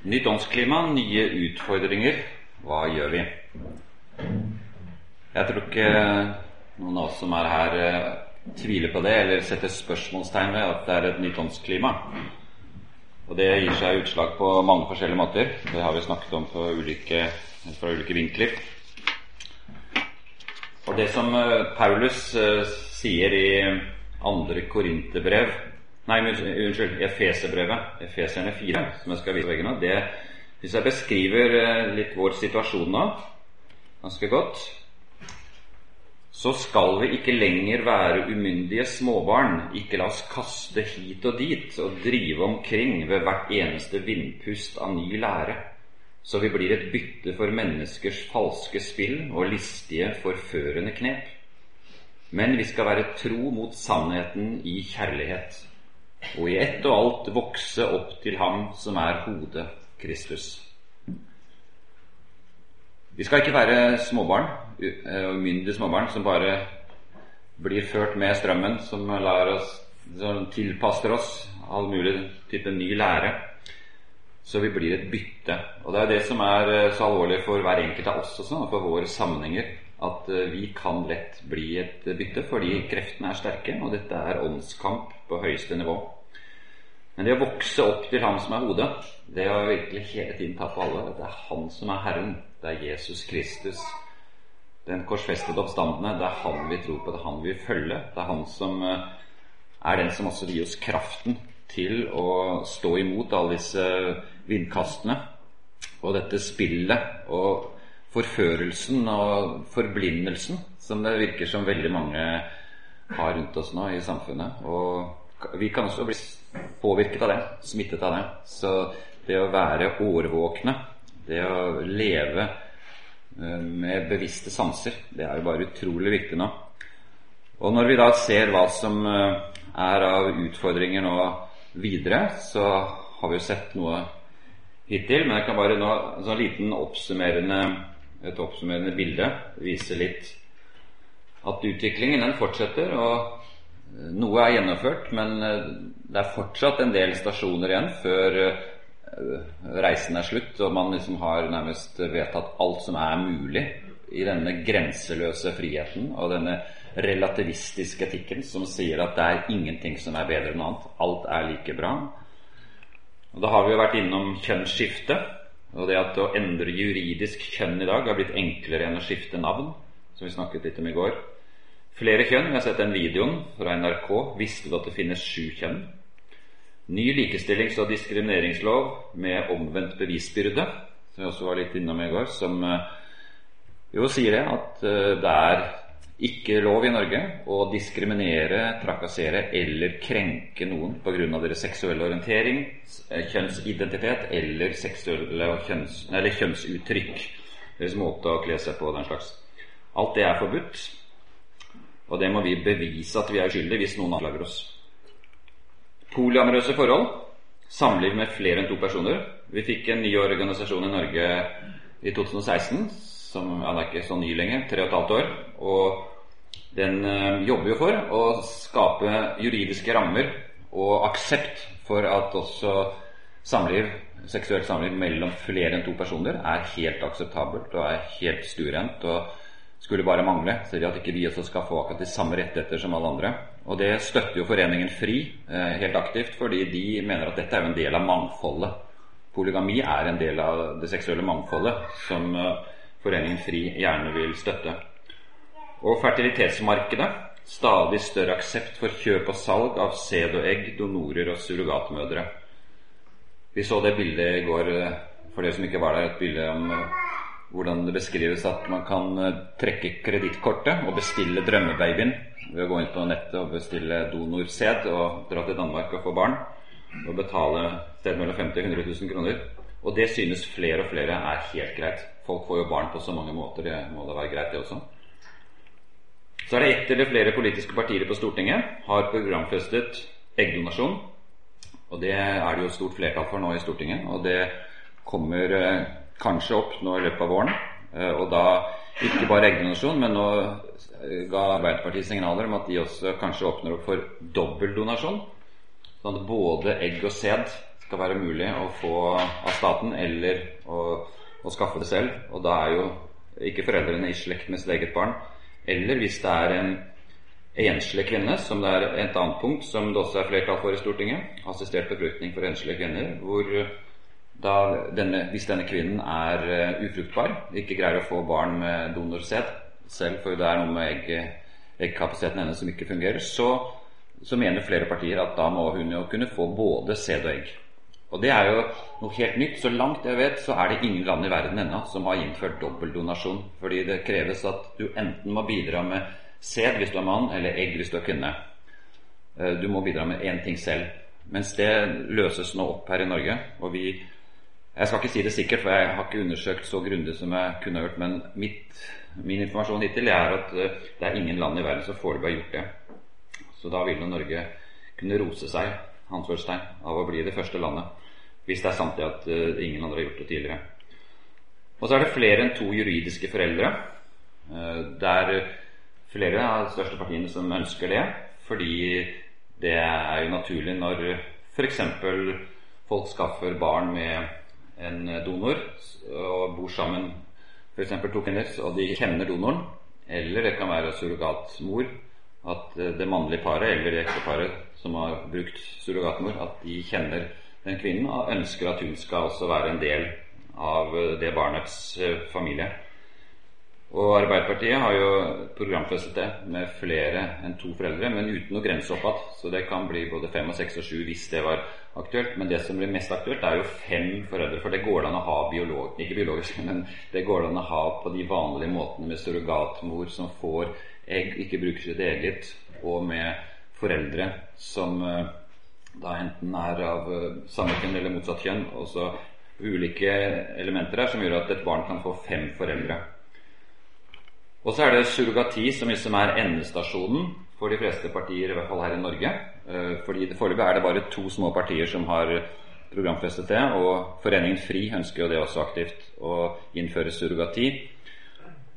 Nytt åndsklima, nye utfordringer. Hva gjør vi? Jeg tror ikke noen av oss som er her, eh, tviler på det eller setter spørsmålstegn ved at det er et nytt åndsklima. Og det gir seg utslag på mange forskjellige måter. Det har vi snakket om ulike, fra ulike vinkler. Og det som eh, Paulus eh, sier i andre Korinterbrev Nei, unnskyld, Efeserbrevet, Efeserne 4, som jeg skal vise veggen av, det hvis jeg beskriver eh, litt vår situasjon nå ganske godt, så skal vi ikke lenger være umyndige småbarn, ikke la oss kaste hit og dit og drive omkring ved hvert eneste vindpust av ny lære, så vi blir et bytte for menneskers falske spill og listige, forførende knep. Men vi skal være tro mot sannheten i kjærlighet og i ett og alt vokse opp til Ham som er hodet, Kristus. Vi skal ikke være småbarn, eh, umyndige småbarn som bare blir ført med strømmen, som oss, som tilpasser oss all mulig type ny lære. Så vi blir et bytte. Og det er det som er eh, så alvorlig for hver enkelt av oss også, og for våre sammenhenger. At eh, vi kan lett bli et bytte fordi kreftene er sterke, og dette er åndskamp på høyeste nivå. Men det å vokse opp til ham som er hodet, det å virkelig hele tiden ta på alle Det er han som er Herren. Det er Jesus Kristus. Den korsfestede oppstandende. Det er han vi tror på. Det er han vi følger. Det er han som eh, er den som også gir oss kraften til å stå imot alle disse vindkastene og dette spillet og forførelsen og forblindelsen som det virker som veldig mange har rundt oss nå i samfunnet. Og vi kan også bli påvirket av det, smittet av det. Så det å være årvåkne, det å leve eh, med bevisste sanser, det er jo bare utrolig viktig nå. Og når vi da ser hva som eh, er av utfordringer nå videre, så har vi jo sett noe hittil. Men jeg kan bare nå sånn liten oppsummerende, et oppsummerende bilde vise litt at utviklingen den fortsetter. og noe er gjennomført, men eh, det er fortsatt en del stasjoner igjen før eh, reisen er slutt, og man liksom har nærmest vedtatt alt som er mulig i denne grenseløse friheten og denne relativistiske etikken som sier at det er ingenting som er bedre enn annet. Alt er like bra. Og Da har vi jo vært innom kjønnsskifte, og det at å endre juridisk kjønn i dag har blitt enklere enn å skifte navn, som vi snakket litt om i går. Flere kjønn. Vi har sett den videoen fra NRK. Visste du at det finnes sju kjønn? Ny likestillings- og diskrimineringslov med omvendt bevisbyrde, som vi også var litt innom i går, som eh, jo sier det at eh, det er ikke lov i Norge å diskriminere, trakassere eller krenke noen pga. deres seksuelle orientering, eh, kjønnsidentitet eller, kjønns, eller kjønnsuttrykk. Deres måte å kle seg på, den slags. Alt det er forbudt. Og det må vi bevise at vi er uskyldige hvis noen anklager oss. Polyamorøse forhold. Samliv med flere enn to personer. Vi fikk en ny organisasjon i Norge i 2016, som er ikke så ny lenger, tre og et halvt år. Og den øh, jobber jo for å skape juridiske rammer og aksept for at også samliv, seksuelt samliv mellom flere enn to personer er helt akseptabelt og er helt stuerent. Og skulle bare mangle, Så de at ikke vi også skal få akkurat de samme rettigheter som alle andre. Og det støtter jo Foreningen FRI eh, helt aktivt, fordi de mener at dette er jo en del av mangfoldet. Polygami er en del av det seksuelle mangfoldet som eh, Foreningen FRI gjerne vil støtte. Og fertilitetsmarkedet. Stadig større aksept for kjøp og salg av sæd og egg, donorer og surrogatmødre. Vi så det bildet i går, eh, for dere som ikke var der, et bilde om hvordan det beskrives at man kan eh, trekke kredittkortet og bestille drømmebabyen ved å gå inn på nettet og bestille donorsæd og dra til Danmark og få barn. Og betale sted mellom 50 og 100 000 kroner. Og det synes flere og flere er helt greit. Folk får jo barn på så mange måter. Det må da være greit, det også. Så er det ett eller flere politiske partier på Stortinget har programfestet eggdonasjon. Og det er det jo stort flertall for nå i Stortinget. Og det kommer eh, kanskje opp nå i løpet av våren. Eh, og da ikke bare eggdonasjon, men nå eh, ga Arbeiderpartiet signaler om at de også kanskje åpner opp for dobbeldonasjon. Sånn at både egg og sæd skal være mulig å få av staten, eller å, å skaffe det selv. Og da er jo ikke foreldrene i slekt med sitt eget barn. Eller hvis det er en enslig kvinne, som det er et annet punkt som det også er flertall for i Stortinget, assistert befruktning for enslige kvinner, hvor denne, hvis denne kvinnen er uh, ufruktbar, ikke greier å få barn med donorsæd selv, for det er noe med egg, eggkapasiteten hennes som ikke fungerer, så så mener flere partier at da må hun jo kunne få både sæd og egg. Og det er jo noe helt nytt. Så langt jeg vet, så er det ingen land i verden ennå som har innført dobbeltdonasjon. Fordi det kreves at du enten må bidra med sæd hvis du er mann, eller egg hvis du er kvinne. Eh, du må bidra med én ting selv. Mens det løses nå opp her i Norge. Og vi Jeg skal ikke si det sikkert, for jeg har ikke undersøkt så grundig som jeg kunne hørt, men mitt, min informasjon hittil er at eh, det er ingen land i verden som foreløpig har gjort det. Så da vil jo Norge kunne rose seg Hansvørstein, av å bli det første landet. Hvis det er sant at uh, ingen andre har gjort det tidligere. Og så er det flere enn to juridiske foreldre. Uh, det er flere av de største partiene som ønsker det. Fordi det er jo naturlig når f.eks. folk skaffer barn med en donor og bor sammen, f.eks. to kvinner, og de kjenner donoren. Eller det kan være surrogatmor at eh, det mannlige paret eller det ekteparet som har brukt surrogatmor, at de kjenner den kvinnen og ønsker at hun skal også være en del av eh, det barnets eh, familie. Og Arbeiderpartiet har jo programfestet det med flere enn to foreldre, men uten noe grense oppad. Så det kan bli både fem og seks og sju hvis det var aktuelt. Men det som blir mest aktuelt, er jo fem foreldre. For det går det an å ha biolog, ikke biologisk, men det går det an å ha på de vanlige måtene med surrogatmor som får egg ikke bruker sitt eget, og med foreldre som eh, da enten er av eh, samme kjønn eller motsatt kjønn. Også ulike elementer her som gjør at et barn kan få fem foreldre. Og så er det surrogati som liksom er endestasjonen for de fleste partier, i hvert fall her i Norge. Eh, fordi Foreløpig er det bare to små partier som har programfestet det, og Foreningen FRI ønsker jo det også aktivt å innføre surrogati.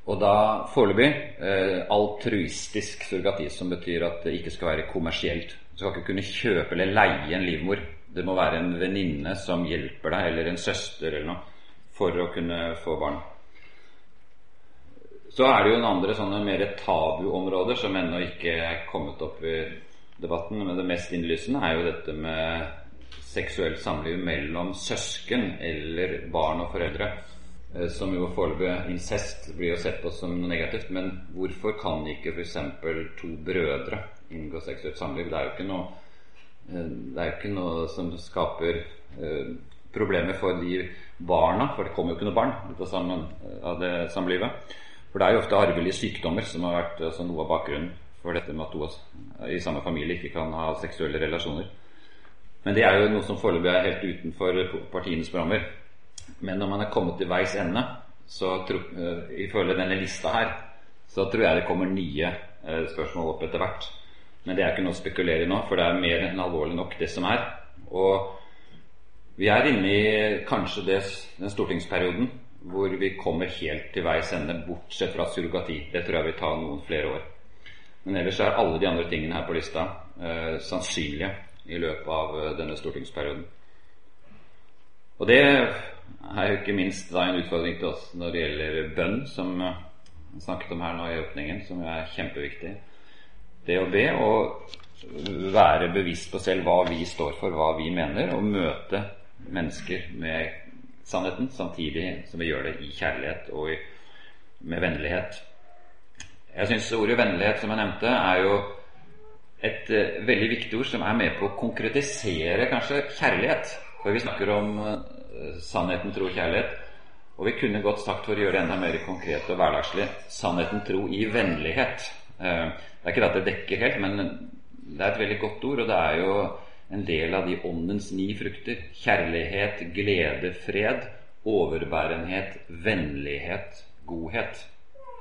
Og da foreløpig eh, altruistisk surrogati, som betyr at det ikke skal være kommersielt. Du skal ikke kunne kjøpe eller leie en livmor. Det må være en venninne som hjelper deg, eller en søster eller noe, for å kunne få barn. Så er det jo en andre sånne mer tabuområder som ennå ikke er kommet opp i debatten. Men det mest innlysende er jo dette med seksuelt samliv mellom søsken eller barn og foreldre. Eh, som jo foreløpig incest blir jo sett på som noe negativt. Men hvorfor kan ikke f.eks. to brødre inngå seksuelt samliv? Det er jo ikke noe, eh, det er jo ikke noe som skaper eh, problemer for de barna, for det kommer jo ikke noe barn ut av, det samlivet. For det er jo ofte arvelige sykdommer som har vært altså, noe av bakgrunnen for dette med at to i samme familie ikke kan ha seksuelle relasjoner. Men det er jo noe som foreløpig er helt utenfor partienes programmer. Men når man er kommet til veis ende, så tro, uh, ifølge denne lista her, så tror jeg det kommer nye uh, spørsmål opp etter hvert. Men det er ikke noe å spekulere i nå, for det er mer enn alvorlig nok, det som er. Og vi er inne i kanskje det, den stortingsperioden hvor vi kommer helt til veis ende, bortsett fra surrogati. Det tror jeg vil ta noen flere år. Men ellers er alle de andre tingene her på lista eh, sannsynlige i løpet av denne stortingsperioden. Og det er jo ikke minst da en utfordring til oss når det gjelder bønn, som vi snakket om her nå i åpningen, som er kjempeviktig. Det å be og være bevisst på selv hva vi står for, hva vi mener, og møte mennesker med sannheten samtidig som vi gjør det i kjærlighet og med vennlighet. Jeg syns ordet vennlighet, som jeg nevnte, er jo et uh, veldig viktig ord som er med på å konkretisere kanskje kjærlighet. For vi snakker om uh, sannheten, tro og kjærlighet. Og vi kunne godt sagt, for å gjøre det enda mer konkret og hverdagslig, sannheten, tro i vennlighet. Uh, det er ikke at det dekker helt, men det er et veldig godt ord, og det er jo en del av de åndens ni frukter. Kjærlighet, glede, fred, overbærenhet, vennlighet, godhet,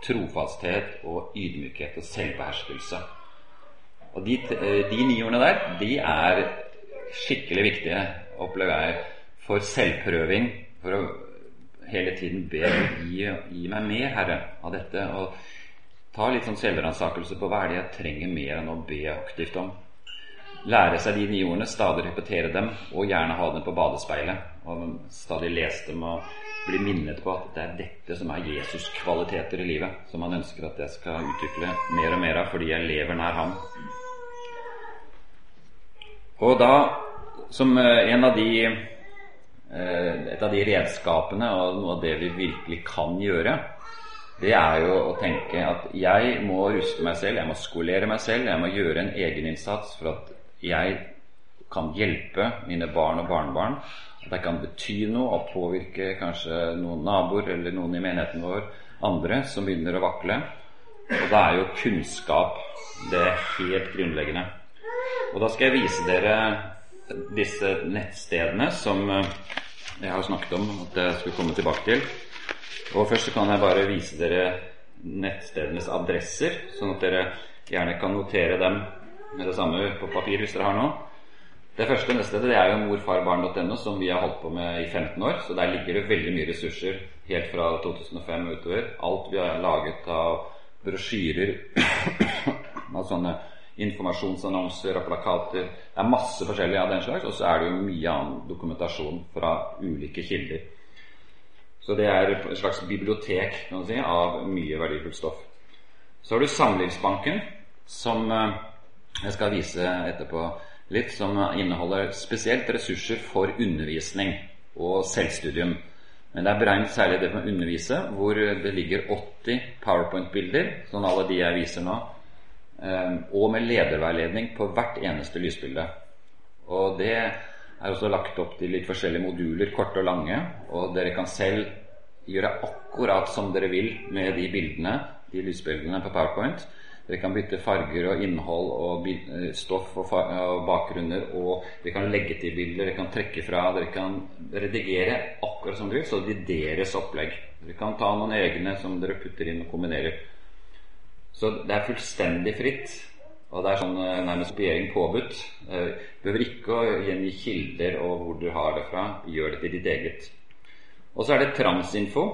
trofasthet og ydmykhet og selvbeherskelse. Og de, eh, de ni ordene der, de er skikkelig viktige opplever jeg, for selvprøving. For å hele tiden be gi, gi meg mer, Herre, av dette. Og ta litt sånn selvransakelse på hva er det jeg trenger mer enn å be aktivt om. Lære seg de nye ordene, stadig repetere dem, og gjerne ha dem på badespeilet. Og stadig lese dem og bli minnet på at det er dette som er Jesus' kvaliteter i livet, som han ønsker at jeg skal utvikle mer og mer av fordi jeg lever nær ham. Og da, som eh, en av de eh, et av de redskapene og noe av det vi virkelig kan gjøre, det er jo å tenke at jeg må ruste meg selv, jeg må skolere meg selv, jeg må gjøre en egeninnsats for at jeg kan hjelpe mine barn og barnebarn. At jeg kan bety noe og påvirke kanskje noen naboer eller noen i menigheten vår, andre som begynner å vakle. Og da er jo kunnskap det helt grunnleggende. Og da skal jeg vise dere disse nettstedene som eh, jeg har snakket om at jeg skulle komme tilbake til. Og Først så kan jeg bare vise dere nettstedenes adresser, sånn at dere gjerne kan notere dem med det samme på papir hvis dere har noe. Det første nettstedet det er jo morfarbarn.no, som vi har holdt på med i 15 år. Så der ligger det veldig mye ressurser helt fra 2005 og utover. Alt vi har laget av brosjyrer, av sånne informasjonsannonser og plakater. Det er masse forskjellig av den slags, og så er det jo mye annen dokumentasjon fra ulike kilder. Så det er et slags bibliotek kan man si, av mye verdifullt stoff. Så har du Samlivsbanken, som eh, jeg skal vise etterpå litt, som inneholder spesielt ressurser for undervisning og selvstudium. Men det er beregnet særlig det med å undervise, hvor det ligger 80 powerpoint-bilder, sånn alle de jeg viser nå, eh, og med lederveiledning på hvert eneste lysbilde. Og det er også lagt opp til litt forskjellige moduler, korte og lange. Og dere kan selv gjøre akkurat som dere vil med de bildene, de lysbildene på Powerpoint. Dere kan bytte farger og innhold og eh, stoff og, og bakgrunner. Og dere kan legge til bilder, dere kan trekke fra, dere kan redigere akkurat som dere vil. Så det er deres opplegg. Dere kan ta noen egne som dere putter inn og kombinerer. Så det er fullstendig fritt. Og det er sånn eh, nærmest begjæring påbudt. Du behøver ikke å gjengi kilder og hvor du har det fra. Gjør det til ditt eget. Og så er det Transinfo,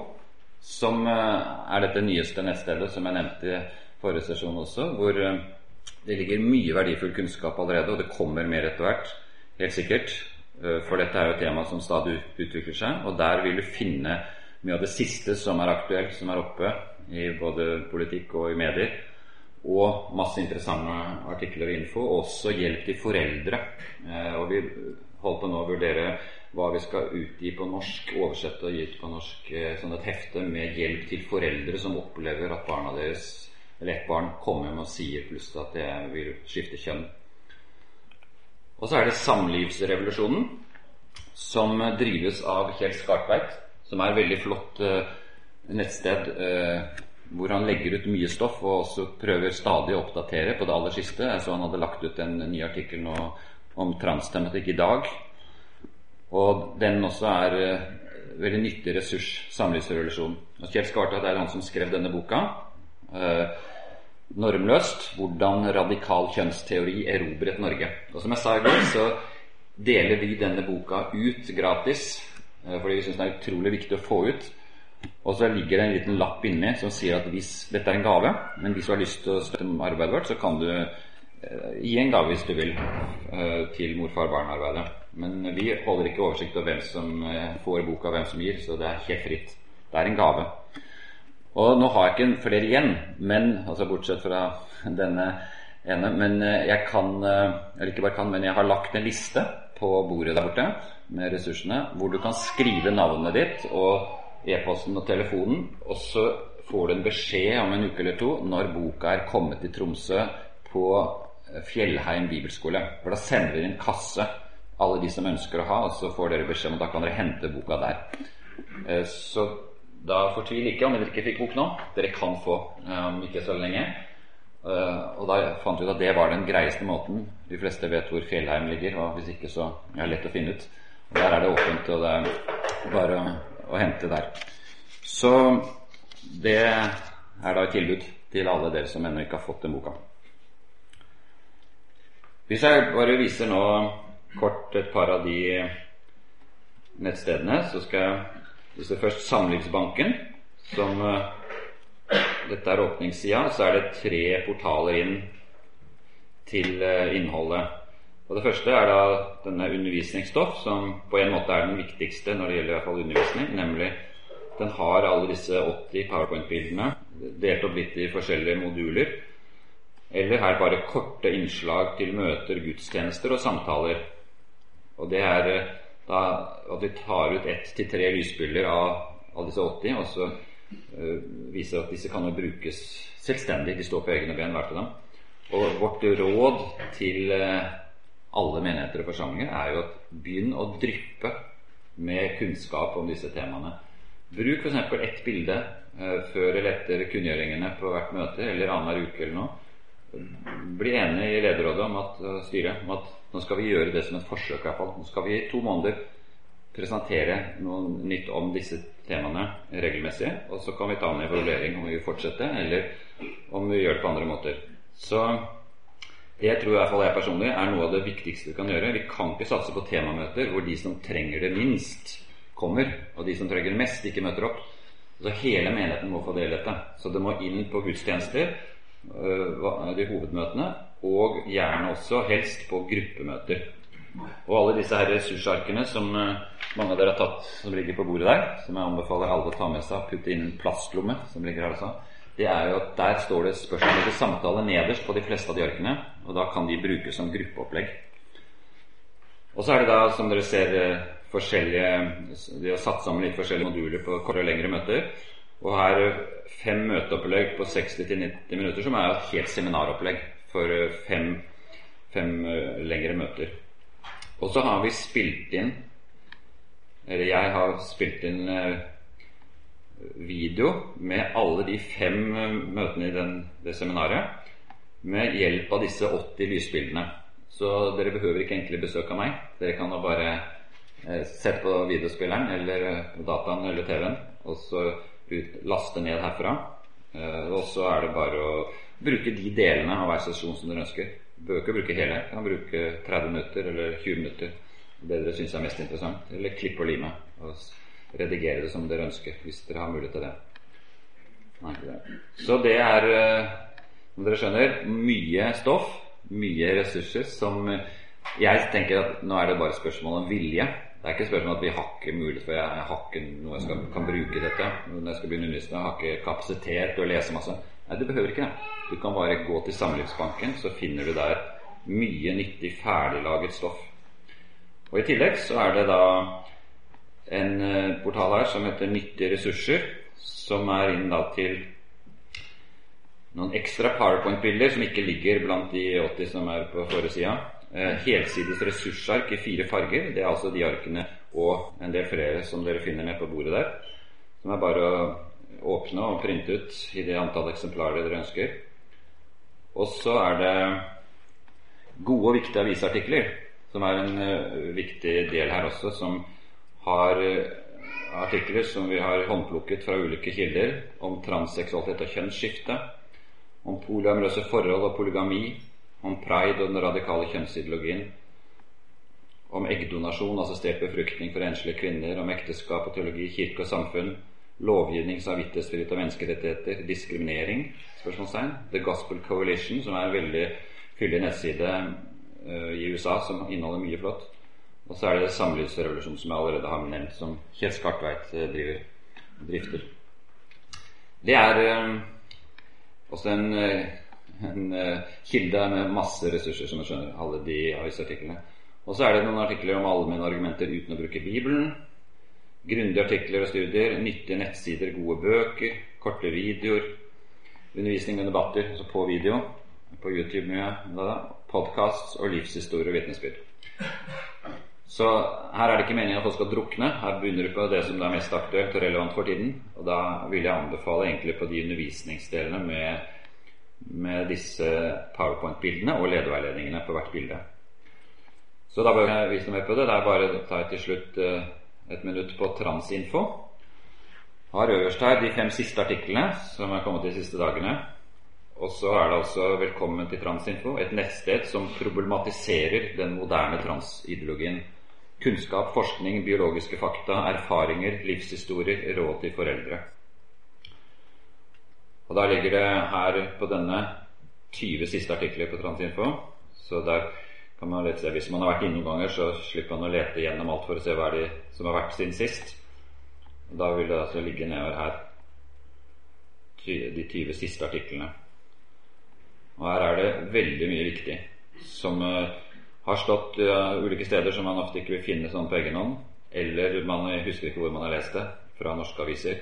som eh, er dette nyeste nettstedet som jeg nevnte forrige sesjon også, hvor eh, det ligger mye verdifull kunnskap allerede, og det kommer mer etter hvert. Helt sikkert. Eh, for dette er jo et tema som stadig utvikler seg, og der vil du finne mye av det siste som er aktuelt, som er oppe i både politikk og i medier og masse interessante artikler og info. Også hjelp til foreldre. Eh, og vi holder på nå å vurdere hva vi skal utgi på norsk, oversette og gi ut på norsk sånn et hefte med hjelp til foreldre som opplever at barna deres, eller ett barn, kommer hjem og sier plutselig at jeg vil skifte kjønn. Og så er det Samlivsrevolusjonen, som drives av Kjell Skartveit, som er et veldig flott eh, nettsted hvor han legger ut mye stoff og også prøver stadig å oppdatere på det aller siste. Jeg så han hadde lagt ut en ny artikkel nå om transtematikk i dag. Og den også er eh, veldig nyttig ressurs, samlivsrevolusjon. Og Kjell Skartveit er han som skrev denne boka. Uh, normløst hvordan radikal kjønnsteori erobret Norge. Og som jeg sa i går, så deler vi denne boka ut gratis uh, fordi vi syns den er utrolig viktig å få ut. Og så ligger det en liten lapp inni som sier at hvis dette er en gave, men hvis du har lyst til å støtte arbeidet vårt, så kan du eh, gi en gave hvis du vil eh, til morfar-barn-arbeidet. Men vi holder ikke oversikt over hvem som eh, får boka, hvem som gir, så det er helt fritt. Det er en gave. Og nå har jeg ikke flere igjen, men, altså bortsett fra denne ene. Men eh, jeg kan, eh, eller ikke bare kan, men jeg har lagt en liste på bordet der borte med ressursene, hvor du kan skrive navnet ditt og e-posten og telefonen, og så får du en beskjed om en uke eller to når boka er kommet til Tromsø på eh, Fjellheim bibelskole. For da sender vi en kasse, alle de som ønsker å ha, og så får dere beskjed om at da kan dere hente boka der. Så da fortvil ikke om dere ikke fikk bok nå. Dere kan få eh, om ikke så lenge. Og da fant vi ut at det var den greieste måten. De fleste vet hvor Fjellheim ligger, og hvis ikke så er det lett å finne ut. Og Der er det åpent, og det er bare å hente der. Så det er da et tilbud til alle dere som ennå ikke har fått den boka. Hvis jeg bare viser nå kort et par av de nettstedene, så skal jeg vise først Samlivsbanken, som eh, Dette er åpningssida, så er det tre portaler inn til eh, innholdet. Og Det første er da denne undervisningsstoff, som på en måte er den viktigste når det gjelder i hvert fall undervisning. Nemlig den har alle disse 80 powerpoint-bildene delt opp litt i forskjellige moduler. Eller her bare korte innslag til møter, gudstjenester og samtaler. Og det er eh, da at vi tar ut ett til tre lysbilder av, av, disse 80, og så uh, viser at disse kan jo brukes selvstendig. De står på egne ben, hvert av dem. Og vårt råd til uh, alle menigheter og forsamlinger er jo at begynn å dryppe med kunnskap om disse temaene. Bruk f.eks. ett bilde uh, før eller etter kunngjøringene på hvert møte eller annenhver uke eller noe. Bli enig i lederrådet om at, uh, styret om at nå skal vi gjøre det som et forsøk. Nå skal vi i to måneder presentere noe nytt om disse temaene regelmessig. Og så kan vi ta en evaluering om vi vil fortsette, eller om vi gjør det på andre måter. Så det tror i hvert fall jeg personlig er noe av det viktigste vi kan gjøre. Vi kan ikke satse på temamøter hvor de som trenger det minst, kommer, og de som trenger det mest, ikke møter opp. Så hele menigheten må få del i dette. Så det må inn på gudstjenester, de hovedmøtene, og gjerne også helst på gruppemøter. Og alle disse her ressursarkene som øh, mange av dere har tatt, som ligger på bordet der, som jeg anbefaler alle å ta med seg, putte inn en plastlomme, som ligger her også, det er jo at der står det spørsmål til samtale nederst på de fleste av de arkene, og da kan de brukes som gruppeopplegg. Og så er det da, som dere ser, øh, forskjellige De har satt sammen litt forskjellige moduler på kortere og lengre møter. Og her fem møteopplegg på 60-90 minutter, som er et helt seminaropplegg for fem, fem eh, lengre møter. Og så har vi spilt inn Eller jeg har spilt inn eh, video med alle de fem eh, møtene i den, det seminaret med hjelp av disse 80 lysbildene. Så dere behøver ikke egentlig besøk av meg. Dere kan da bare sette på videospilleren eller eh, dataen eller TV-en, og så ut, laste ned herfra. Eh, og så er det bare å bruke de delene av hver sesjon som dere ønsker. Bør ikke bruke hele. Kan bruke 30 minutter eller 20 minutter. Det dere syns er mest interessant. Eller klippe og lime. Og redigere det som dere ønsker, hvis dere har mulighet til det. Nei, det. Så det er, som dere skjønner, mye stoff, mye ressurser som jeg tenker at nå er det bare spørsmål om vilje. Det er ikke spørsmål at vi har ikke mulighet for jeg, har ikke noe jeg skal, kan bruke dette når jeg skal begynne å undervise. Jeg har ikke kapasitet til å lese masse. Nei, du behøver ikke det. Du kan bare gå til Samlivsbanken, så finner du der mye nyttig, ferdiglaget stoff. Og I tillegg så er det da en eh, portal her som heter Nyttige ressurser, som er inn da til noen ekstra powerpoint-bilder som ikke ligger blant de 80 som er på forrige sida helsides ressursark i fire farger. Det er altså de arkene og en del flere som dere finner nede på bordet der. Som er bare å åpne og printe ut i det antall eksemplarer dere ønsker. Og så er det gode og viktige avisartikler, som er en uh, viktig del her også, som har uh, artikler som vi har håndplukket fra ulike kilder om transseksualitet og kjønnsskifte, om polyamorøse forhold og polygami, om pride og den radikale kjønnsideologien, om eggdonasjon, assistert befruktning for enslige kvinner, om ekteskap og teologi, kirke og samfunn, lovgivning, samvittighetsfrihet og menneskerettigheter, diskriminering, spørsmålstegn, The Gospel Coalition, som er en veldig fyldig nettside uh, i USA som inneholder mye flott. Og så er det Samlivsrevolusjonen, som jeg allerede har nevnt, som Kjell Skartveit uh, driver, drifter. Det er uh, også en en uh, kilde med masse ressurser, som jeg skjønner. Alle de avisartiklene. Og så er det noen artikler om allmenne argumenter uten å bruke Bibelen. Grundige artikler og studier, nyttige nettsider, gode bøker, korte videoer, undervisning med debatter, altså på video, på YouTube mye, podkast og livshistorie og vitnesbyrd. Så her er det ikke meningen at folk skal drukne. Her begynner du på det som er mest aktuelt og relevant for tiden. Og da vil jeg anbefale egentlig på de undervisningsdelene med med disse powerpoint-bildene og lederveiledningene på hvert bilde. Så da bør jeg vise noe mer på det. Det er bare å ta til slutt eh, et minutt på Transinfo. Har øverst her de fem siste artiklene som er kommet de siste dagene. Og så er det altså 'Velkommen til Transinfo', et nettsted som problematiserer den moderne transideologien. Kunnskap, forskning, biologiske fakta, erfaringer, livshistorier, råd til foreldre. Og Da ligger det her på denne 20 siste artikler på Transinfo. Så der kan man lete, seg Hvis man har vært inne noen ganger, så slipper man å lete gjennom alt for å se hva er de som har vært siden sist. Og Da vil det altså ligge nedover her de 20 siste artiklene. Og her er det veldig mye viktig som uh, har stått uh, ulike steder som man ofte ikke vil finne sånn på egen hånd. Eller man husker ikke hvor man har lest det, fra norske aviser.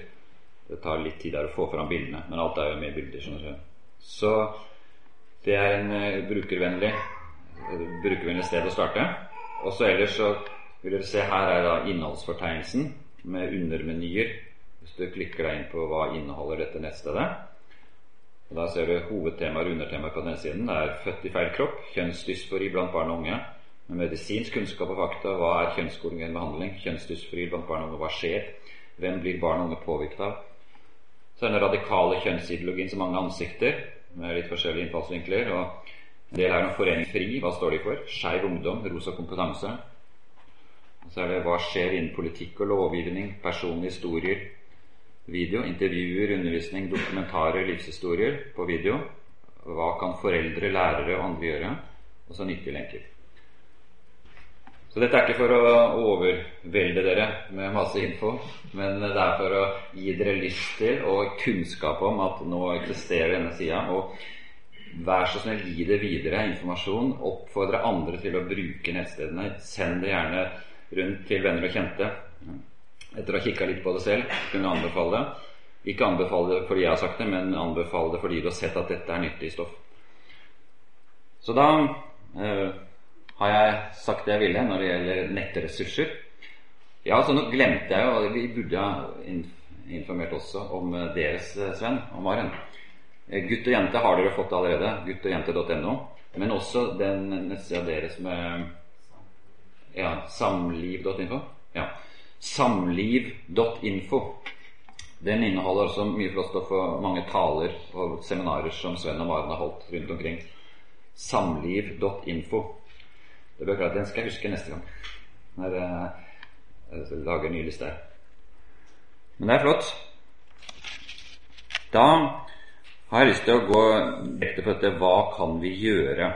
Det tar litt tid der å få fram bildene, men alt er jo med bilder. Sånn. Så det er en uh, brukervennlig, brukervennlig sted å starte. Og så ellers så vil dere se her er da innholdsfortegnelsen med undermenyer. Hvis du klikker deg inn på hva inneholder dette nettstedet, og Da ser du hovedtemaer og undertemaer på den siden. Det er født i feil kropp, kjønnsdysfori blant barn og unge, med medisinsk kunnskap og fakta. Hva er kjønnskoordinert behandling? Kjønnsdysfori blant barn og unge. Hva skjer? Hvem blir barn og unge påvirket av? Så er den radikale kjønnsideologien som mange ansikter, med litt forskjellige innfallsvinkler. og En del er om Forening FRI. Hva står de for? Skeiv ungdom, rosa kompetanse. Og så er det hva skjer innen politikk og lovgivning, personlige historier, video. Intervjuer, undervisning, dokumentarer, livshistorier på video. Hva kan foreldre, lærere og andre gjøre? Og så nyttige lenker. Så dette er ikke for å overvelde dere med masse info, men det er for å gi dere lyst til og kunnskap om at nå eksisterer denne sida. Og vær så snill, gi det videre informasjon. Oppfordre andre til å bruke nettstedene. Send det gjerne rundt til venner og kjente etter å ha kikka litt på det selv, kunne anbefale det. Ikke anbefale det fordi jeg har sagt det, men anbefale det fordi du har sett at dette er nyttig stoff. Så da eh, har jeg sagt det jeg ville når det gjelder nettressurser. Ja, så nå glemte jeg jo Vi burde ha informert også om eh, deres eh, Sven og Maren. Eh, gutt og jente har dere fått allerede. Guttogjente.no. Men også den nettsida deres med ja, samliv.info. Ja samliv.info. Den inneholder også mye flott stoff og mange taler og seminarer som Sven og Maren har holdt rundt omkring. Samliv.info. Det bør klart, Den skal jeg huske neste gang når jeg lager ny liste. Men det er flott. Da har jeg lyst til å gå direkte på dette hva kan vi gjøre?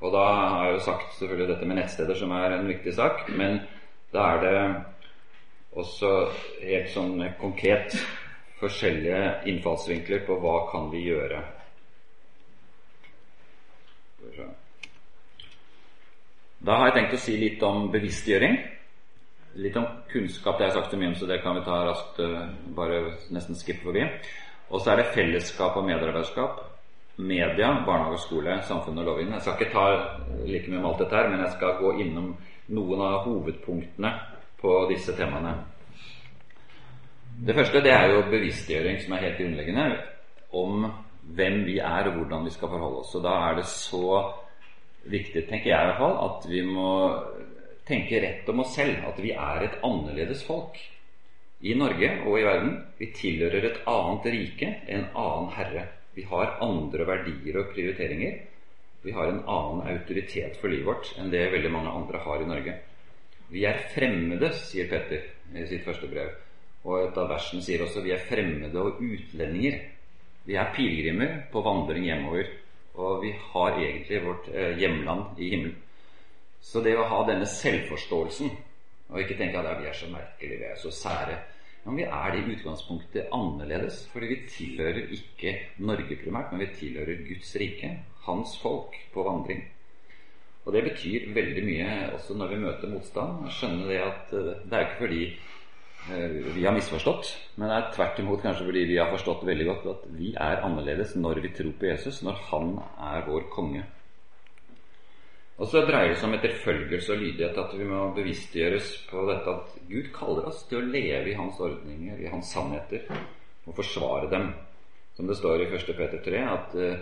Og da har jeg jo sagt selvfølgelig dette med nettsteder, som er en viktig sak. Men da er det også helt sånn konkret forskjellige innfallsvinkler på hva kan vi gjøre. Da har jeg tenkt å si litt om bevisstgjøring. Litt om kunnskap. Det har jeg sagt så mye om, så det kan vi ta raskt eh, bare nesten skippe forbi. Og så er det fellesskap og medarbeiderskap. Media, barnehage og skole, samfunn og lovgivning. Jeg skal ikke ta like mye om alt dette her, men jeg skal gå innom noen av hovedpunktene på disse temaene. Det første det er jo bevisstgjøring, som er helt grunnleggende, om hvem vi er, og hvordan vi skal forholde oss. Og da er det så viktig, tenker jeg i hvert fall, at vi må tenke rett om oss selv. At vi er et annerledes folk i Norge og i verden. Vi tilhører et annet rike, en annen herre. Vi har andre verdier og prioriteringer. Vi har en annen autoritet for livet vårt enn det veldig mange andre har i Norge. Vi er fremmede, sier Petter i sitt første brev. Og et av versene sier også vi er fremmede og utlendinger. Vi er pilegrimer på vandring hjemover. Og vi har egentlig vårt eh, hjemland i himmelen. Så det å ha denne selvforståelsen, og ikke tenke at vi er så merkelige, vi er så sære Men vi er det i utgangspunktet annerledes, fordi vi tilhører ikke Norge primært, men vi tilhører Guds rike, hans folk, på vandring. Og det betyr veldig mye også når vi møter motstand. Skjønne det at eh, det er ikke fordi vi har misforstått, men det er tvert imot kanskje fordi vi har forstått veldig godt at vi er annerledes når vi tror på Jesus, når han er vår konge. Og så dreier det seg om etterfølgelse og lydighet, at vi må bevisstgjøres på dette at Gud kaller oss til å leve i hans ordninger, i hans sannheter, og forsvare dem. Som det står i 1. Peter 3, at uh,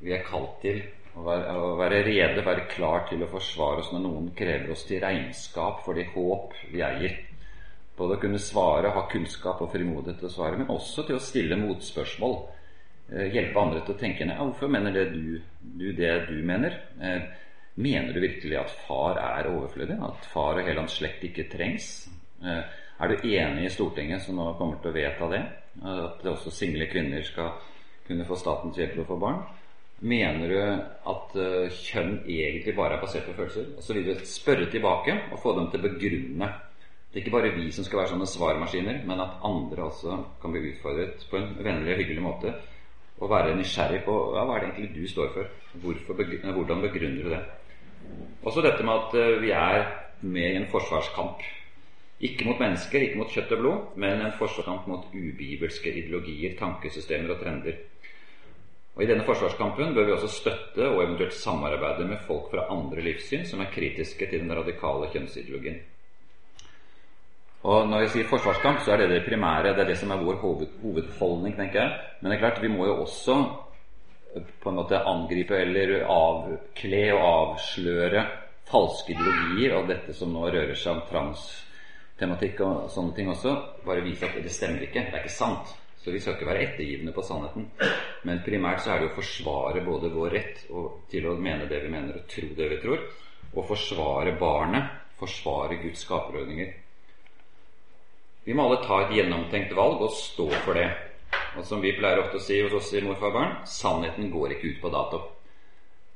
vi er kalt til å være, å være rede, være klar til å forsvare oss når noen krever oss til regnskap for det håp vi eier. Både å kunne svare, ha kunnskap og frimodighet til å svare, men også til å stille motspørsmål. Eh, hjelpe andre til å tenke ned. Hvorfor mener det du, du det du mener? Eh, mener du virkelig at far er overflødig? At far og hele hans slekt ikke trengs? Eh, er du enig i Stortinget, som nå kommer til å vedta det? At også single kvinner skal kunne få statens hjelp til å få barn? Mener du at kjønn egentlig bare er basert på følelser? Og så vil du spørre tilbake og få dem til å begrunne. Det er ikke bare vi som skal være sånne svarmaskiner, men at andre også kan bli utfordret på en vennlig og hyggelig måte. Og være nysgjerrig på ja, hva er det egentlig du står for. Hvorfor, hvordan begrunner du det? Også dette med at uh, vi er med i en forsvarskamp. Ikke mot mennesker, ikke mot kjøtt og blod, men en forsvarskamp mot ubibelske ideologier, tankesystemer og trender. Og I denne forsvarskampen bør vi også støtte og eventuelt samarbeide med folk fra andre livssyn som er kritiske til den radikale kjønnsideologien. Og Når jeg sier forsvarskamp, så er det det primære. Det er det som er vår hoved, hovedholdning, tenker jeg. Men det er klart, vi må jo også på en måte angripe eller avkle og avsløre falske ideologier og dette som nå rører seg om transtematikk og sånne ting også. Bare vise at det stemmer ikke. Det er ikke sant. Så vi skal ikke være ettergivende på sannheten. Men primært så er det å forsvare både vår rett til å mene det vi mener, og tro det vi tror, og forsvare barnet, forsvare Guds skaperordninger. Vi må alle ta et gjennomtenkt valg og stå for det. Og som vi pleier ofte å si hos oss i Morfar barn, sannheten går ikke ut på dato.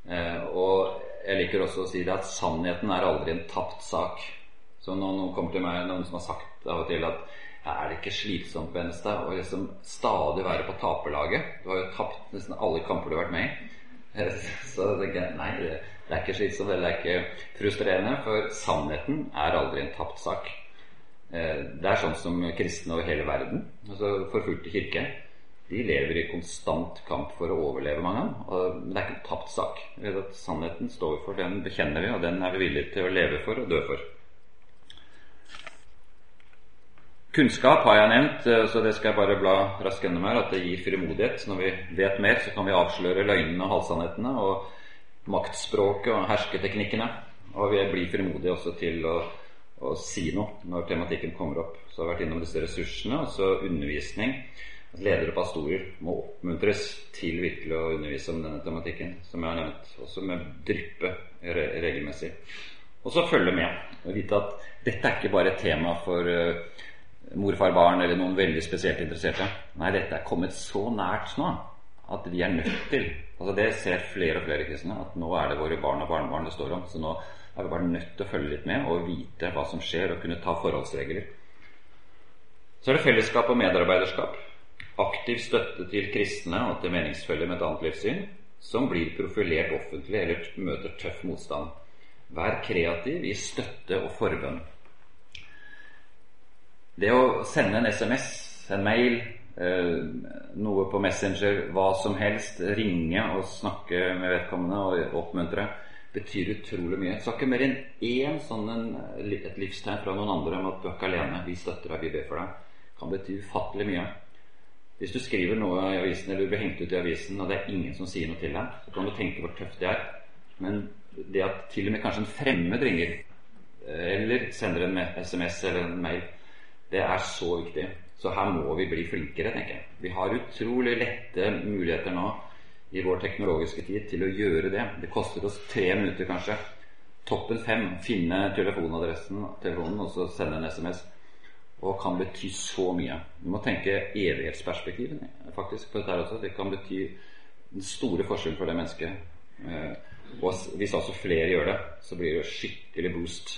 Eh, og jeg liker også å si det at sannheten er aldri en tapt sak. Så når noen kommer til meg, noen som har sagt av og til at er det ikke slitsomt Benstad, å liksom stadig være på taperlaget? Du har jo tapt nesten alle kamper du har vært med i. Så tenker jeg nei, det, er ikke slitsomt eller det er ikke frustrerende, for sannheten er aldri en tapt sak. Eh, det er sånn som kristne over hele verden, altså forfulgte kirke, de lever i konstant kamp for å overleve, mange av Men det er ikke en tapt sak. Sannheten står for, den bekjenner vi, og den er vi villige til å leve for og dø for. Kunnskap har jeg nevnt, eh, så det skal jeg bare bla raskt gjennom her. At det gir frimodighet. Når vi vet mer, så kan vi avsløre løgnene og halvsannhetene og maktspråket og hersketeknikkene. Og vi blir frimodige også til å, å, si noe når tematikken kommer opp. Så jeg har vært innom disse ressursene. Altså undervisning. Ledere og pastorer må oppmuntres til virkelig å undervise om denne tematikken, som jeg har nevnt. Også med dryppe regelmessig. Og så følge med. Og vite at dette er ikke bare et tema for uh, morfar, barn eller noen veldig spesielt interesserte. Nei, dette er kommet så nært nå at vi er nødt til altså Det ser flere og flere kristne, at nå er det våre barn og barnebarn det står om. Så nå er vi bare nødt til å følge litt med og vite hva som skjer, og kunne ta forholdsregler. Så er det fellesskap og medarbeiderskap. Aktiv støtte til kristne og til meningsfølge med et annet livssyn som blir profilert offentlig eller møter tøff motstand. Vær kreativ i støtte og forbønn. Det å sende en SMS, en mail, eh, noe på Messenger, hva som helst, ringe og snakke med vedkommende og oppmuntre, betyr utrolig mye. Skal ikke mer enn én sånn en, et livstegn fra noen andre om at du er ikke alene, vi støtter deg, vi ber for deg, kan bety ufattelig mye. Hvis du skriver noe i avisen, eller du blir hengt ut i avisen, og det er ingen som sier noe til deg, så kan du tenke hvor tøft det er. Men det at til og med kanskje en fremmed ringer, eller sender en SMS eller en mail, det er så viktig. Så her må vi bli flinkere, tenker jeg. Vi har utrolig lette muligheter nå i vår teknologiske tid til å gjøre det. Det koster oss tre minutter, kanskje. Toppen fem. Finne telefonadressen, telefonen og så sende en SMS. Og kan bety så mye. Vi må tenke evighetsperspektivet faktisk på dette også. Det kan bety den store forskjellen for det mennesket. Eh, og hvis altså flere gjør det, så blir det skikkelig boost.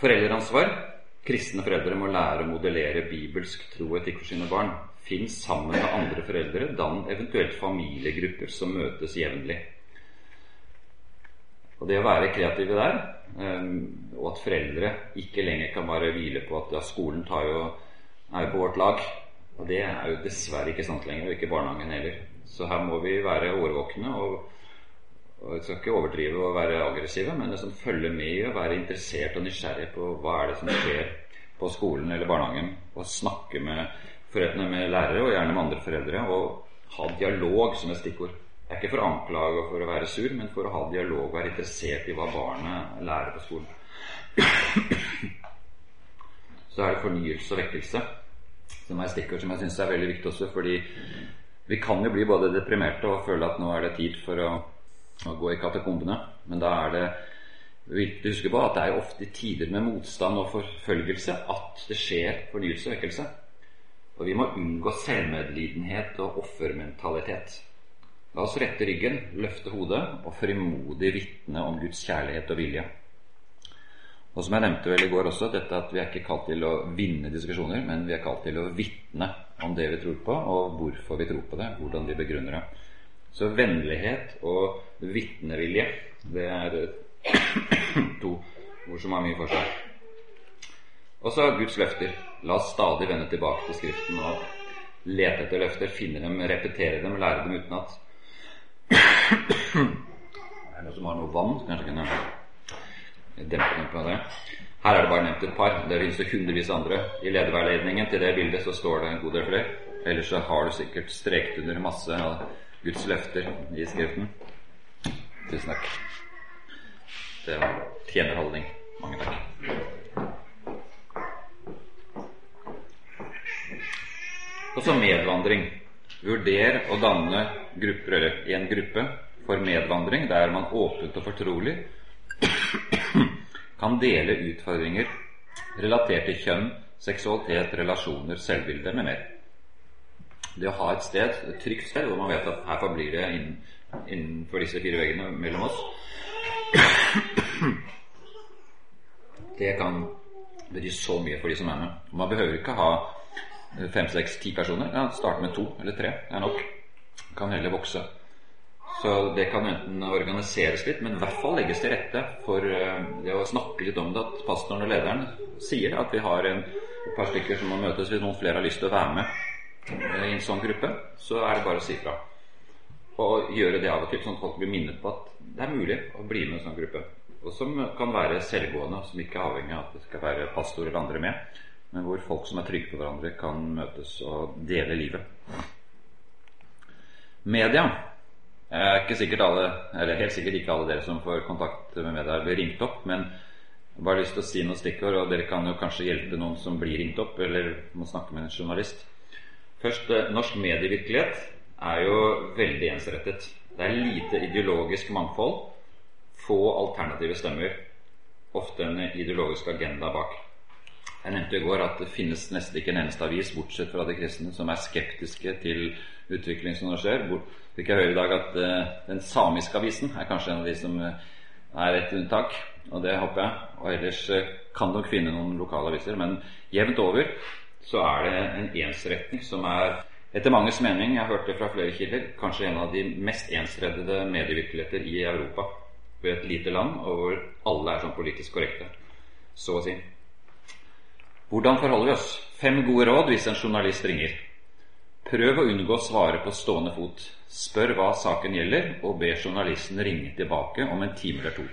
Foreldreansvar Kristne foreldre må lære å modellere bibelsk tro og etikk for sine barn. Finn sammen med andre foreldre, dann eventuelt familiegrupper som møtes jevnlig. Og det å være kreative der, ehm, og at foreldre ikke lenger kan bare hvile på at ja, skolen tar jo, er jo på vårt lag. Og det er jo dessverre ikke sant lenger, og ikke barnehagen heller. Så her må vi være årvåkne og Jeg skal ikke overdrive og være aggressive, men liksom følge med og være interessert og nysgjerrig på hva er det som skjer på skolen eller barnehagen. Og snakke med foreldrene med lærere, og gjerne med andre foreldre. Og ha dialog som et stikkord. Jeg er ikke for å anklage og for å være sur, men for å ha dialog og være interessert i hva barnet lærer på skolen. Så er det fornyelse og vekkelse som er stikkord som jeg syns er veldig viktig også, fordi vi kan jo bli både deprimerte og føle at nå er det tid for å å gå i katakombene. Men da er det viktig å huske på at det er ofte i tider med motstand og forfølgelse at det skjer fornyelse og vekkelse. Og vi må unngå selvmedlidenhet og offermentalitet. La oss rette ryggen, løfte hodet og frimodig vitne om Guds kjærlighet og vilje. Og som jeg nevnte vel i går også, dette at vi er ikke kalt til å vinne diskusjoner, men vi er kalt til å vitne om det vi tror på, og hvorfor vi tror på det, hvordan vi begrunner det. Så vennlighet og vitnevilje, det er to ord som har mye for seg. Og så Guds løfter. La oss stadig vende tilbake til Skriften og lete etter løfter, finne dem, repetere dem, lære dem utenat. Er det noen som har noe vann? Kanskje kunne dempe noe på det. Her er det bare nevnt et par. Det finnes jo hundrevis andre. I lederveiledningen til det bildet så står det en god del flere. Ellers så har du sikkert streket under masse av Guds løfter i Skriften. Tusen takk. Det var tjenerholdning. Mange takk. Og medvandring. Vurder å danne grupper, eller en gruppe for medvandring der man åpent og fortrolig kan dele utfordringer relatert til kjønn, seksualitet, relasjoner, selvbilde med mer. Det å ha et sted, et trygt sted hvor man vet at her forblir det innen, innenfor disse fire veggene mellom oss, det kan bety så mye for de som er med. Man behøver ikke ha fem, seks, ti personer. Ja, Start med to eller tre. Er nok. Kan heller vokse. Så det kan enten organiseres litt, men i hvert fall legges til rette for eh, det å snakke litt om det. At pastoren og lederen sier at vi har en, et par stykker som må møtes hvis noen flere har lyst til å være med eh, i en sånn gruppe. Så er det bare å si fra. Og gjøre det av og til, sånn at folk blir minnet på at det er mulig å bli med i en sånn gruppe. Og som kan være selvgående, som ikke er avhengig av at det skal være pastor eller andre med. Men hvor folk som er trygge på hverandre, kan møtes og dele livet. Media Jeg er ikke sikkert alle, eller helt sikkert ikke alle dere som får kontakt med media, blir ringt opp. Men jeg bare lyst til å si noen stikkord, og dere kan jo kanskje hjelpe noen som blir ringt opp, eller må snakke med en journalist. Først, eh, norsk medievirkelighet er jo veldig ensrettet. Det er lite ideologisk mangfold, få alternative stemmer. Ofte en ideologisk agenda bak. Jeg nevnte i går at det finnes nesten ikke en eneste avis, bortsett fra de kristne, som er skeptiske til utvikling som nå skjer. Fikk jeg høre i dag at uh, den samiske avisen er kanskje en av de som uh, er et unntak, og det håper jeg. Og ellers uh, kan nok finne noen lokale aviser, men jevnt over så er det en ensretning som er etter manges mening, jeg har hørt det fra flere kilder, kanskje en av de mest ensreddede medievirkeligheter i Europa. Ved et lite land, og hvor alle er sånn politisk korrekte, så å si. Hvordan forholder vi oss? Fem gode råd hvis en journalist ringer. Prøv å unngå å svare på stående fot. Spør hva saken gjelder, og be journalisten ringe tilbake om en time eller to.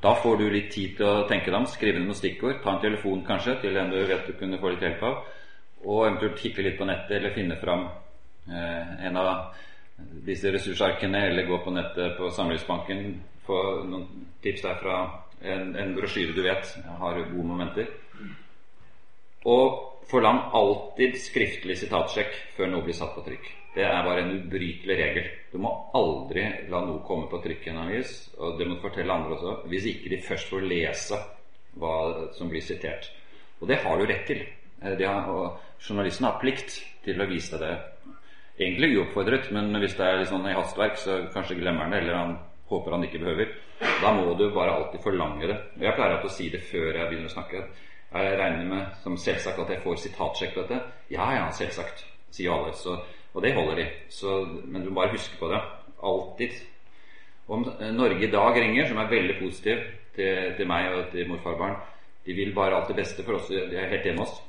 Da får du litt tid til å tenke deg om, skrive ned noen stikkord, ta en telefon kanskje til en du vet du kunne få litt hjelp av, og eventuelt kikke litt på nettet eller finne fram eh, en av disse ressursarkene, eller gå på nettet på Samlivsbanken, få noen tips der fra en, en brosjyre du vet har gode momenter. Og forlang alltid skriftlig sitatsjekk før noe blir satt på trykk. Det er bare en ubrytelig regel. Du må aldri la noe komme på trykk i en avis, og det må du fortelle andre også, hvis ikke de først får lese hva som blir sitert. Og det har du rett til. Eh, har, og journalisten har plikt til å vise deg det. Egentlig uoppfordret, men hvis det er litt sånn i hastverk, så kanskje glemmer han det, eller han håper han ikke behøver. Da må du bare alltid forlange det. Og Jeg pleier alltid å si det før jeg begynner å snakke. Jeg regner med som selvsagt at jeg får sitatsjekk på dette. Ja, ja, selvsagt, sier alle. Så, og det holder de. Så, men du må bare huske på det. Alltid. Om Norge i dag ringer, som er veldig positiv til, til meg og til morfarbarn De vil bare alt det beste for oss. De er helt enig med oss.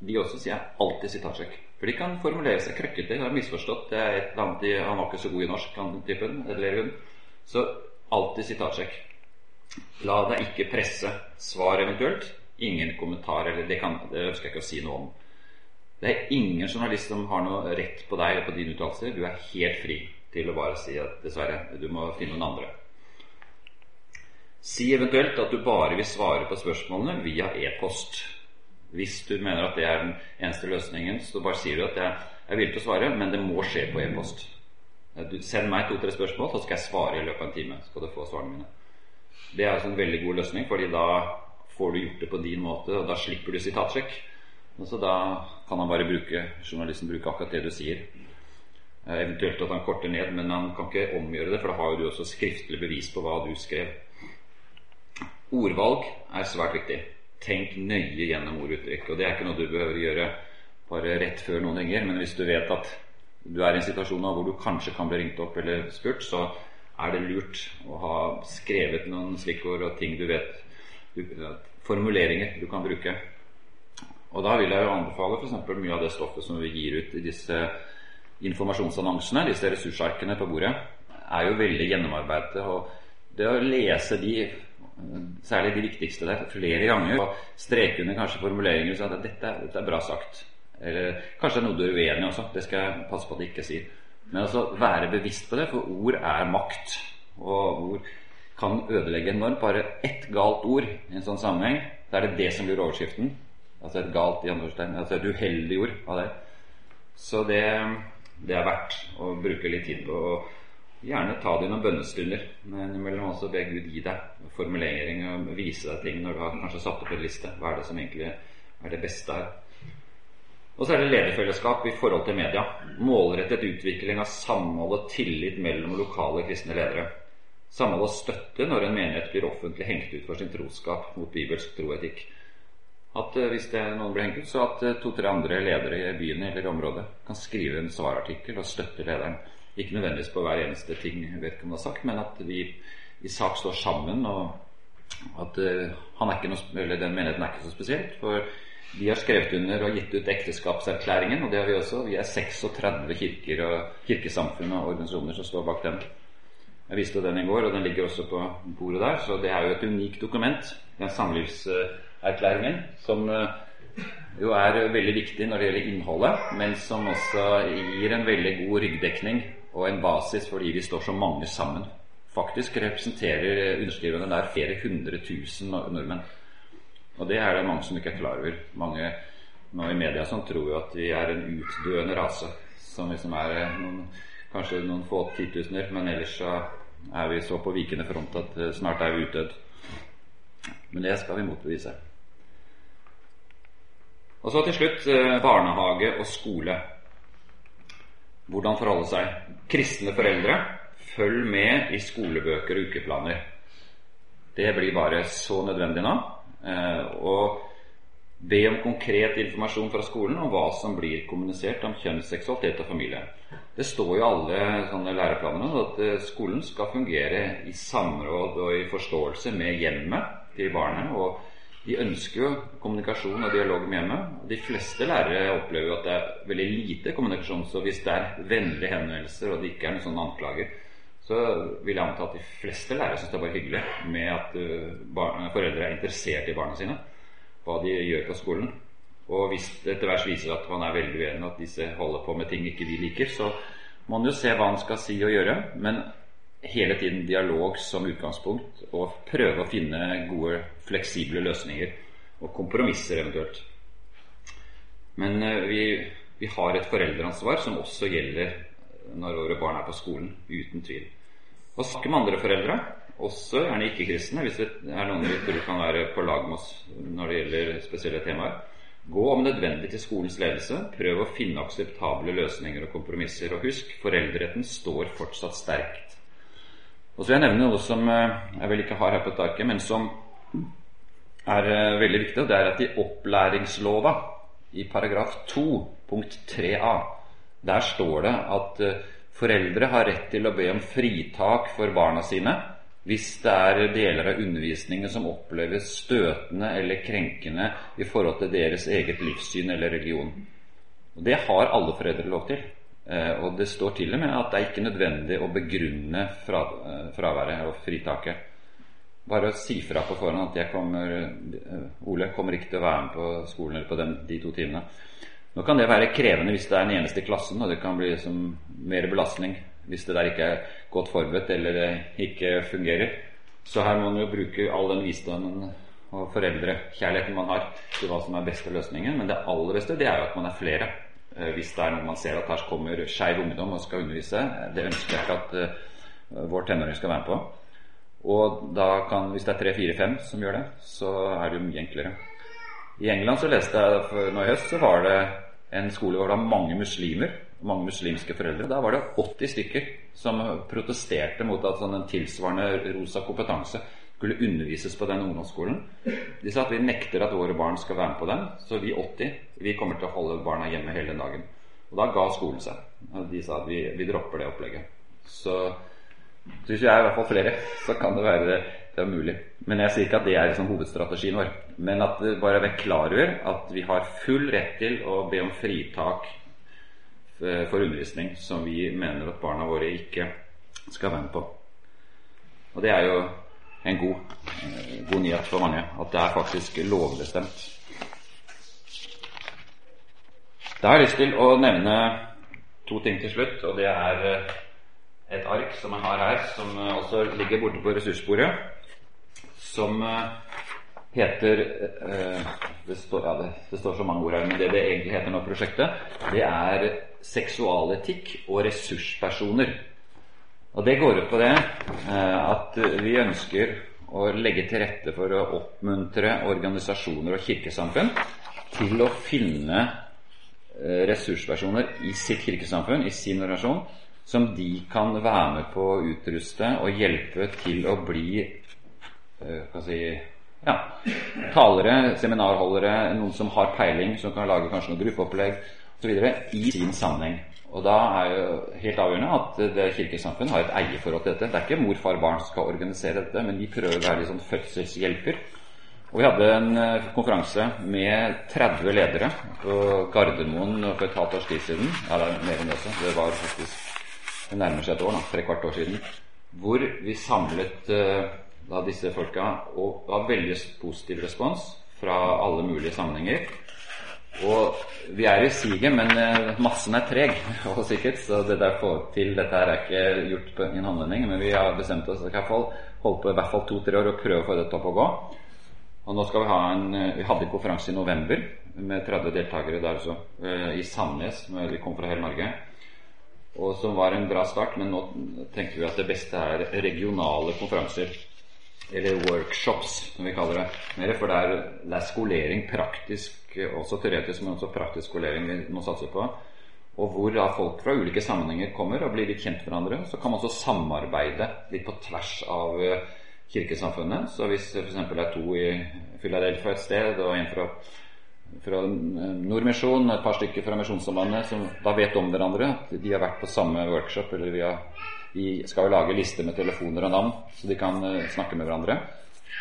De også sier jeg alltid sitatsjekk. For de kan formulere seg krøkkete. Har misforstått. Det er et eller annet de, Han var ikke så god i norsk, han typen. Eller hun. Så alltid sitatsjekk. La deg ikke presse. Svar eventuelt ingen kommentar, eller det, kan, det ønsker jeg ikke å si noe om. Det er ingen journalist som har noe rett på deg eller på dine uttalelser. Du er helt fri til å bare si at dessverre, du må finne noen andre. Si eventuelt at du bare vil svare på spørsmålene via e-post. Hvis du mener at det er den eneste løsningen, så bare sier du at jeg er villig til å svare, men det må skje på e-post. Send meg to-tre spørsmål, så skal jeg svare i løpet av en time. skal du få svarene mine. Det er altså en veldig god løsning, fordi da får du gjort det på din måte, og da slipper du sitatsjekk. Så da kan han bare bruke, journalisten bruke akkurat det du sier. Eh, eventuelt at han korter ned, men han kan ikke omgjøre det, for da har jo du også skriftlig bevis på hva du skrev. Ordvalg er svært viktig. Tenk nøye gjennom orduttrykk. Og det er ikke noe du behøver gjøre bare rett før noen ringer, men hvis du vet at du er i en situasjon hvor du kanskje kan bli ringt opp eller spurt, så er det lurt å ha skrevet noen stikkord og ting du vet Formuleringer du kan bruke. Og da vil jeg jo anbefale f.eks. mye av det stoffet som vi gir ut i disse informasjonsannonsene, disse ressursarkene på bordet, er jo veldig gjennomarbeidet. Og det å lese de, særlig de viktigste der, flere ganger, og streke under kanskje formuleringer si at dette, dette er bra sagt. Eller kanskje det er noe du er uenig i også. Det skal jeg passe på at jeg ikke sier. Men altså være bevisst på det, for ord er makt. Og ord kan ødelegge enormt. Bare ett galt ord i en sånn sammenheng, da er det det som blir overskriften. Altså et galt i andre altså et uheldig ord av det. Så det, det er verdt å bruke litt tid på. Og gjerne ta det i noen bønnestunder, men imellom også be Gud gi deg formulering og vise deg ting når du har kanskje satt opp en liste. Hva er det som egentlig er det beste her? Og så er det lederfellesskap i forhold til media. Målrettet utvikling av samhold og tillit mellom lokale kristne ledere. Samhold hva støtte når en menighet blir offentlig hengt ut for sin troskap mot bibelsk troetikk. At eh, hvis det noen blir hengt ut, så at eh, to-tre andre ledere i byen eller området kan skrive en svarartikkel og støtte lederen. Ikke nødvendigvis på hver eneste ting vedkommende har sagt, men at vi i sak står sammen, og at uh, han er ikke noe, eller den menigheten er ikke så spesielt. For vi har skrevet under og gitt ut ekteskapserklæringen, og det har vi også. Vi er 36 kirker og kirkesamfunn og organisasjoner som står bak den. Jeg viste den i går, og den ligger også på bordet der. Så det er jo et unikt dokument, den samlivserklæringen, som eh, jo er veldig viktig når det gjelder innholdet, men som også gir en veldig god ryggdekning og en basis fordi vi står så mange sammen. Faktisk representerer underskriverne der flere hundre tusen nordmenn. Og det er det mange som ikke er klar over. Mange nå i media som tror jo at vi er en utdøende rase. Som liksom er eh, noen, kanskje noen få titusener, men ellers så er vi så på vikende front at eh, snart er vi utdødd. Men det skal vi motbevise. Og så til slutt eh, barnehage og skole. Hvordan forholde seg. Kristne foreldre, følg med i skolebøker og ukeplaner. Det blir bare så nødvendig nå. Eh, og be om konkret informasjon fra skolen om hva som blir kommunisert om kjønn, seksualitet og familie. Det står jo alle sånne læreplanene at eh, skolen skal fungere i samråd og i forståelse med hjemmet til barnet. og de ønsker jo kommunikasjon og dialog med hjemmet. De fleste lærere opplever jo at det er veldig lite kommunikasjon. Så hvis det er vennlige henvendelser og det ikke er noen sånne anklager, så vil jeg anta at de fleste lærere syns det er bare hyggelig med at uh, barn, foreldre er interessert i barna sine, hva de gjør på skolen. Og hvis det etter hvert viser at man er veldig uenig, at disse holder på med ting ikke vi liker, så må man jo se hva han skal si og gjøre. Men hele tiden dialog som utgangspunkt, og prøve å finne gode, fleksible løsninger. Og kompromisser eventuelt. Men uh, vi, vi har et foreldreansvar som også gjelder når våre barn er på skolen. Uten tvil. Og snakke med andre foreldre, også gjerne ikke-kristne, hvis det er noen vi tror kan være på lag med oss når det gjelder spesielle temaer. Gå om nødvendig til skolens ledelse. Prøv å finne akseptable løsninger og kompromisser. Og husk, foreldreretten står fortsatt sterkt. Og så vil jeg nevne noe som eh, jeg vel ikke har her på et arket, men som er eh, veldig viktig. og Det er at i opplæringslova, i paragraf 2, punkt 3a, der står det at eh, Foreldre har rett til å be om fritak for barna sine hvis det er deler av undervisningen som oppleves støtende eller krenkende i forhold til deres eget livssyn eller religion. Og Det har alle foreldre lov til. Eh, og det står til og med at det er ikke nødvendig å begrunne fra, eh, fraværet og fritaket. Bare å si fra på forhånd at kommer, eh, Ole kommer ikke til å være med på skolen eller på den, de to timene. Nå kan det være krevende hvis det er den eneste i klassen, og det kan bli mer belastning hvis det der ikke er godt forberedt eller det ikke fungerer. Så her må man jo bruke all den visdommen og foreldrekjærligheten man har til hva som er beste løsningen. Men det aller beste det er jo at man er flere. Eh, hvis det er noe man ser at her kommer skeiv ungdom og skal undervise. Det ønsker jeg ikke at vår tenåring skal være med på. Og da kan, hvis det er tre, fire, fem som gjør det, så er det jo mye enklere. I England så leste jeg for nå i høst så var det en skole hvor det var mange muslimer mange muslimske foreldre. Da var det 80 stykker som protesterte mot at sånn en tilsvarende rosa kompetanse skulle undervises på den ungdomsskolen. De sa at vi nekter at våre barn skal være med på den, så vi 80 vi kommer til å holde barna hjemme hele dagen. Og da ga skolen seg. De sa at vi, vi dropper det opplegget. Så, hvis vi er i hvert fall flere, så kan det være det er mulig. Men jeg sier ikke at det er liksom hovedstrategien vår. Men at bare vær klar over at vi har full rett til å be om fritak eh, for undervisning som vi mener at barna våre ikke skal være med på. Og det er jo en god, eh, god nyhet for mange at det er faktisk lovbestemt. Da har jeg lyst til å nevne to ting til slutt, og det er eh, et ark som jeg har her, som eh, også ligger borte på ressursbordet, som heter det står, ja, det, det står, så mange ord her, men det det egentlig heter nå, prosjektet, det er seksualetikk og ressurspersoner. Og Det går ut på det eh, at vi ønsker å legge til rette for å oppmuntre organisasjoner og kirkesamfunn til å finne eh, ressurspersoner i sitt kirkesamfunn, i sin organisasjon, som de kan være med på å utruste og hjelpe til å bli eh, si, ja, talere, seminarholdere, noen som har peiling, som kan lage kanskje noen gruppeopplegg osv. i sin sammenheng. Og da er jo helt avgjørende at det kirkesamfunnet har et eierforhold til dette. Det er ikke mor, far, barn som skal organisere dette, men de prøver å være litt sånn fødselshjelper. Og Vi hadde en eh, konferanse med 30 ledere på Gardermoen for et halvt års tid siden. Ja, det er mer enn det også. Det var faktisk det nærmer seg et år, da, tre kvart år siden. Hvor vi samlet uh, da disse folka, og var veldig positiv respons fra alle mulige sammenhenger. Og vi er i siget, men eh, massen er treg, og sikkert, så det der få til dette her er ikke gjort på ingen håndvending. Men vi har bestemt oss hvert fall holdt på i hvert fall to-tre år og prøve å få dette opp og gå. Og nå skal Vi ha en, eh, vi hadde en konferanse i november med 30 deltakere der også, eh, i Sandnes. Vi kom fra hele Norge. Og Som var en bra start, men nå tenker vi at det beste er regionale konferanser. Eller workshops, som vi kaller det. Mer for det er, det er skolering, praktisk også teoretisk, men også praktisk skolering vi må satse på. Og hvor da folk fra ulike sammenhenger kommer og blir litt kjent med hverandre. Så kan man også samarbeide litt på tvers av eh, kirkesamfunnet. Så hvis det f.eks. er to i Philadelphia et sted, og en fra, fra Nordmisjon, et par stykker fra Misjonssambandet, som da vet om hverandre, at de har vært på samme workshop, eller vi, har, vi skal jo lage lister med telefoner og navn, så de kan uh, snakke med hverandre.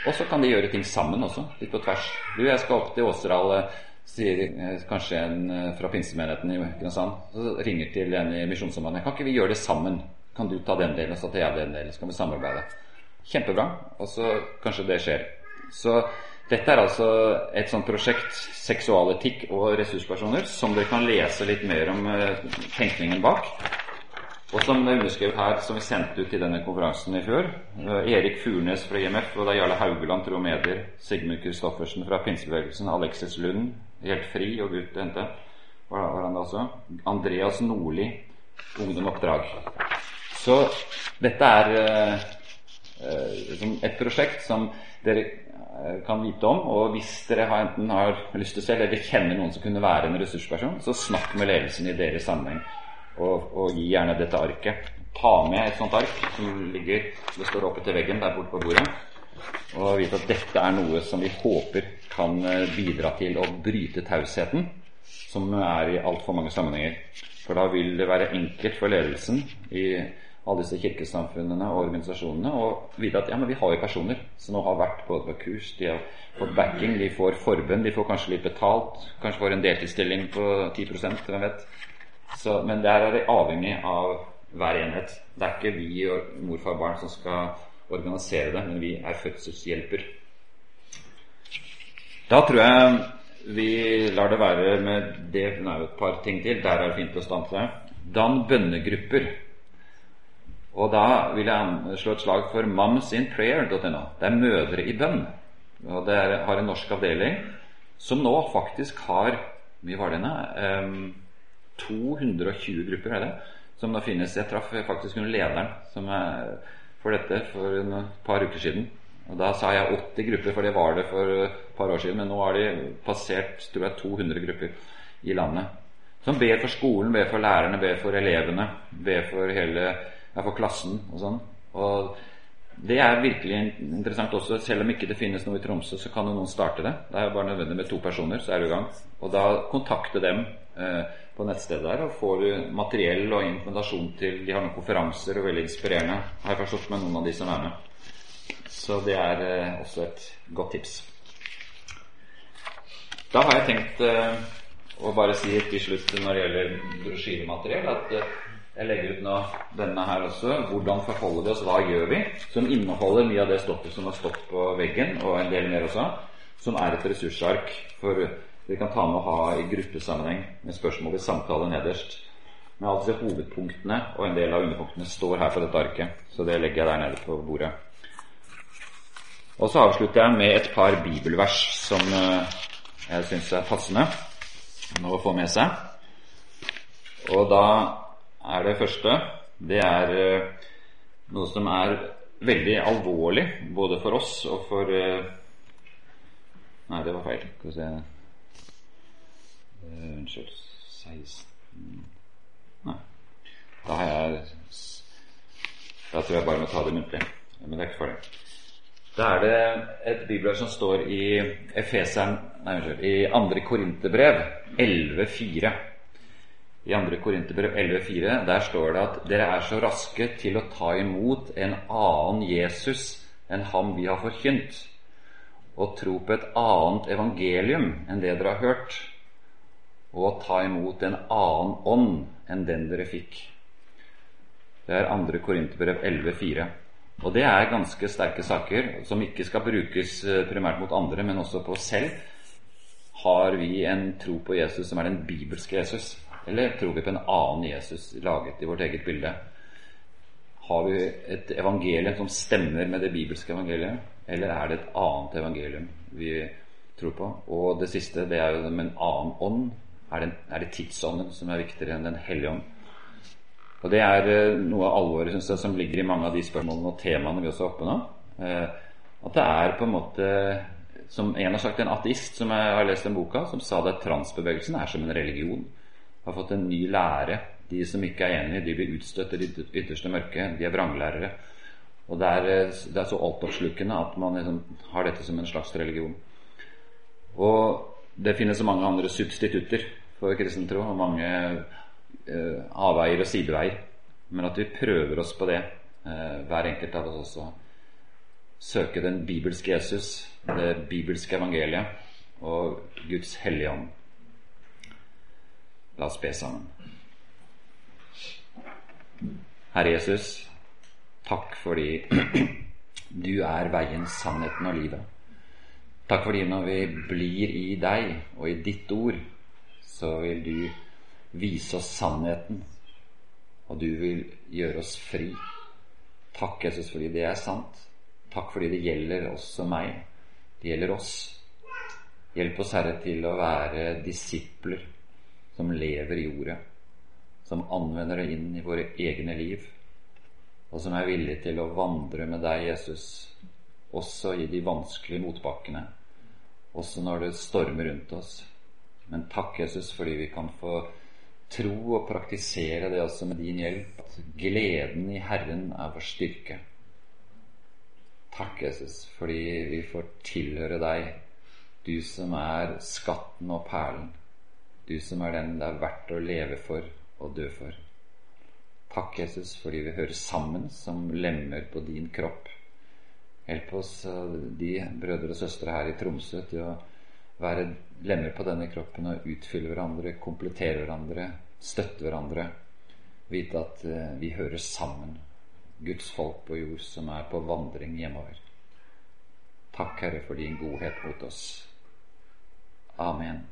Og så kan de gjøre ting sammen også, litt på tvers. Du, jeg skal opp til Åseral, eh, sier eh, kanskje en eh, fra pinsemenigheten i Kristiansand. Så ringer til en i Misjonssambandet. Kan ikke vi gjøre det sammen? Kan du ta den delen, og så tar jeg den delen? Så kan vi samarbeide. Kjempebra. Og så kanskje det skjer. Så dette er altså et sånt prosjekt, seksualetikk og ressurspersoner, som dere kan lese litt mer om tenkningen bak. Og som det er underskrevet her, som vi sendte ut til denne konferansen i fjor Erik Furnes fra IMF, og det er Jarle Haugeland, tro medier, Sigmund Kristoffersen fra pinsebevegelsen, Alexis Lund, Helt Fri og Gutt Hente, var, han da også. Andreas Nordli, Ungdom Oppdrag. Så dette er eh, eh, et prosjekt som dere eh, kan vite om. Og hvis dere har enten har lyst til å se eller kjenner noen som kunne være en ressursperson, så snakk med ledelsen i deres sammenheng og, og, gi gjerne dette arket. Ta med et sånt ark som ligger det står oppe til veggen der borte på bordet. Og vite at dette er noe som vi håper kan eh, bidra til å bryte tausheten som er i altfor mange sammenhenger. For da vil det være enkelt for ledelsen i alle disse kirkesamfunnene og organisasjonene å vite at ja, men vi har jo personer som nå har vært på, på kurs, de har fått backing, de får forbund, de får kanskje litt betalt, kanskje får en deltidsstilling på 10 hvem vet. Så, men der er det avhengig av hver enhet. Det er ikke vi og mor, far, barn som skal organisere det, men vi er fødselshjelper. Da tror jeg vi lar det være med det. Det er jo et par ting til. Der er det fint å stanse. Dan bønnegrupper. Og da vil jeg slå et slag for momsinprayer.no. Det er Mødre i bønn. Og det er, har en norsk avdeling som nå faktisk har Mye var det nå? 220 grupper er det, som da finnes. Jeg traff faktisk hun lederen som er for dette for et par uker siden. Og Da sa jeg 80 grupper, for det var det for et par år siden. Men nå har de passert tror jeg, 200 grupper i landet. Som ber for skolen, ber for lærerne, ber for elevene, ber for hele ja, for klassen og sånn. Og det er virkelig interessant også. Selv om ikke det finnes noe i Tromsø, så kan jo noen starte det. Det er jo bare nødvendig med to personer, så er du i gang. Og da kontakte dem eh, på nettstedet der, og får materiell og invitasjon til De har noen konferanser og veldig inspirerende, har jeg forstått med noen av de som er med. Så det er eh, også et godt tips. Da har jeg tenkt eh, å bare si til slutt når det gjelder brosjyremateriell, at eh, jeg legger ut nå denne her også. Hvordan forholder vi oss? Hva gjør vi? Som inneholder mye av det stoffet som har stått på veggen, og en del mer også. Som er et ressursark for vi kan ta med å ha i gruppesammenheng med spørsmål i samtale nederst. Men altså hovedpunktene og en del av underpunktene står her på dette arket. Så det legger jeg der nede på bordet. Og så avslutter jeg med et par bibelvers som eh, jeg syns er passende å få med seg. Og da er det første. Det er eh, noe som er veldig alvorlig, både for oss og for eh, Nei, det var feil. Skal vi se uh, Unnskyld 16 Nei. Da har jeg Da tror jeg bare må ta det muntlig. Men det er ikke farlig. Da er det et bibelord som står i Efeseren Nei, unnskyld. I andre Korinterbrev 11,4 i 2. Korinterbrev 11,4, der står det at dere er så raske til å ta imot en annen Jesus enn ham vi har forkynt, og tro på et annet evangelium enn det dere har hørt, og ta imot en annen ånd enn den dere fikk. Det er 2. Korinterbrev 11,4. Og det er ganske sterke saker som ikke skal brukes eh, primært mot andre, men også på oss selv. Har vi en tro på Jesus som er den bibelske Jesus? Eller tror vi på en annen Jesus laget i vårt eget bilde? Har vi et evangelium som stemmer med det bibelske evangeliet? Eller er det et annet evangelium vi tror på? Og det siste, det er jo med en annen ånd. Er det, er det tidsånden som er viktigere enn Den hellige ånd? Og det er eh, noe av alvoret synes jeg, som ligger i mange av de spørsmålene og temaene vi også har oppe nå. Eh, at det er på en måte Som en har sagt, en ateist som jeg har lest den boka, som sa det at transbevegelsen er som en religion har fått en ny lære. De som ikke er enige, de blir utstøtt i det ytterste mørket. De er vranglærere. Og det er, det er så altoppslukende at man liksom har dette som en slags religion. Og det finnes så mange andre substitutter for kristen tro, og mange uh, avveier og sideveier. Men at vi prøver oss på det, uh, hver enkelt av oss også. Søke den bibelske Jesus, det bibelske evangeliet og Guds hellige ånd. La oss be sammen. Herre Jesus, takk fordi du er veien, sannheten og livet. Takk fordi når vi blir i deg og i ditt ord, så vil du vise oss sannheten, og du vil gjøre oss fri. Takk, Jesus, fordi det er sant. Takk fordi det gjelder oss og meg. Det gjelder oss. Hjelp oss, Herre, til å være disipler som lever i ordet, som anvender det inn i våre egne liv, og som er villige til å vandre med deg, Jesus, også i de vanskelige motbakkene, også når det stormer rundt oss. Men takk, Jesus, fordi vi kan få tro og praktisere det også med din hjelp. At gleden i Herren er vår styrke. Takk, Jesus, fordi vi får tilhøre deg, du som er skatten og perlen du som er den det er verdt å leve for og dø for. Takk, Jesus, fordi vi hører sammen som lemmer på din kropp. Hjelp oss, eh, de brødre og søstre her i Tromsø, til å være lemmer på denne kroppen og utfylle hverandre, komplettere hverandre, støtte hverandre. Vite at eh, vi hører sammen, Guds folk på jord som er på vandring hjemover. Takk, Herre, for din godhet mot oss. Amen.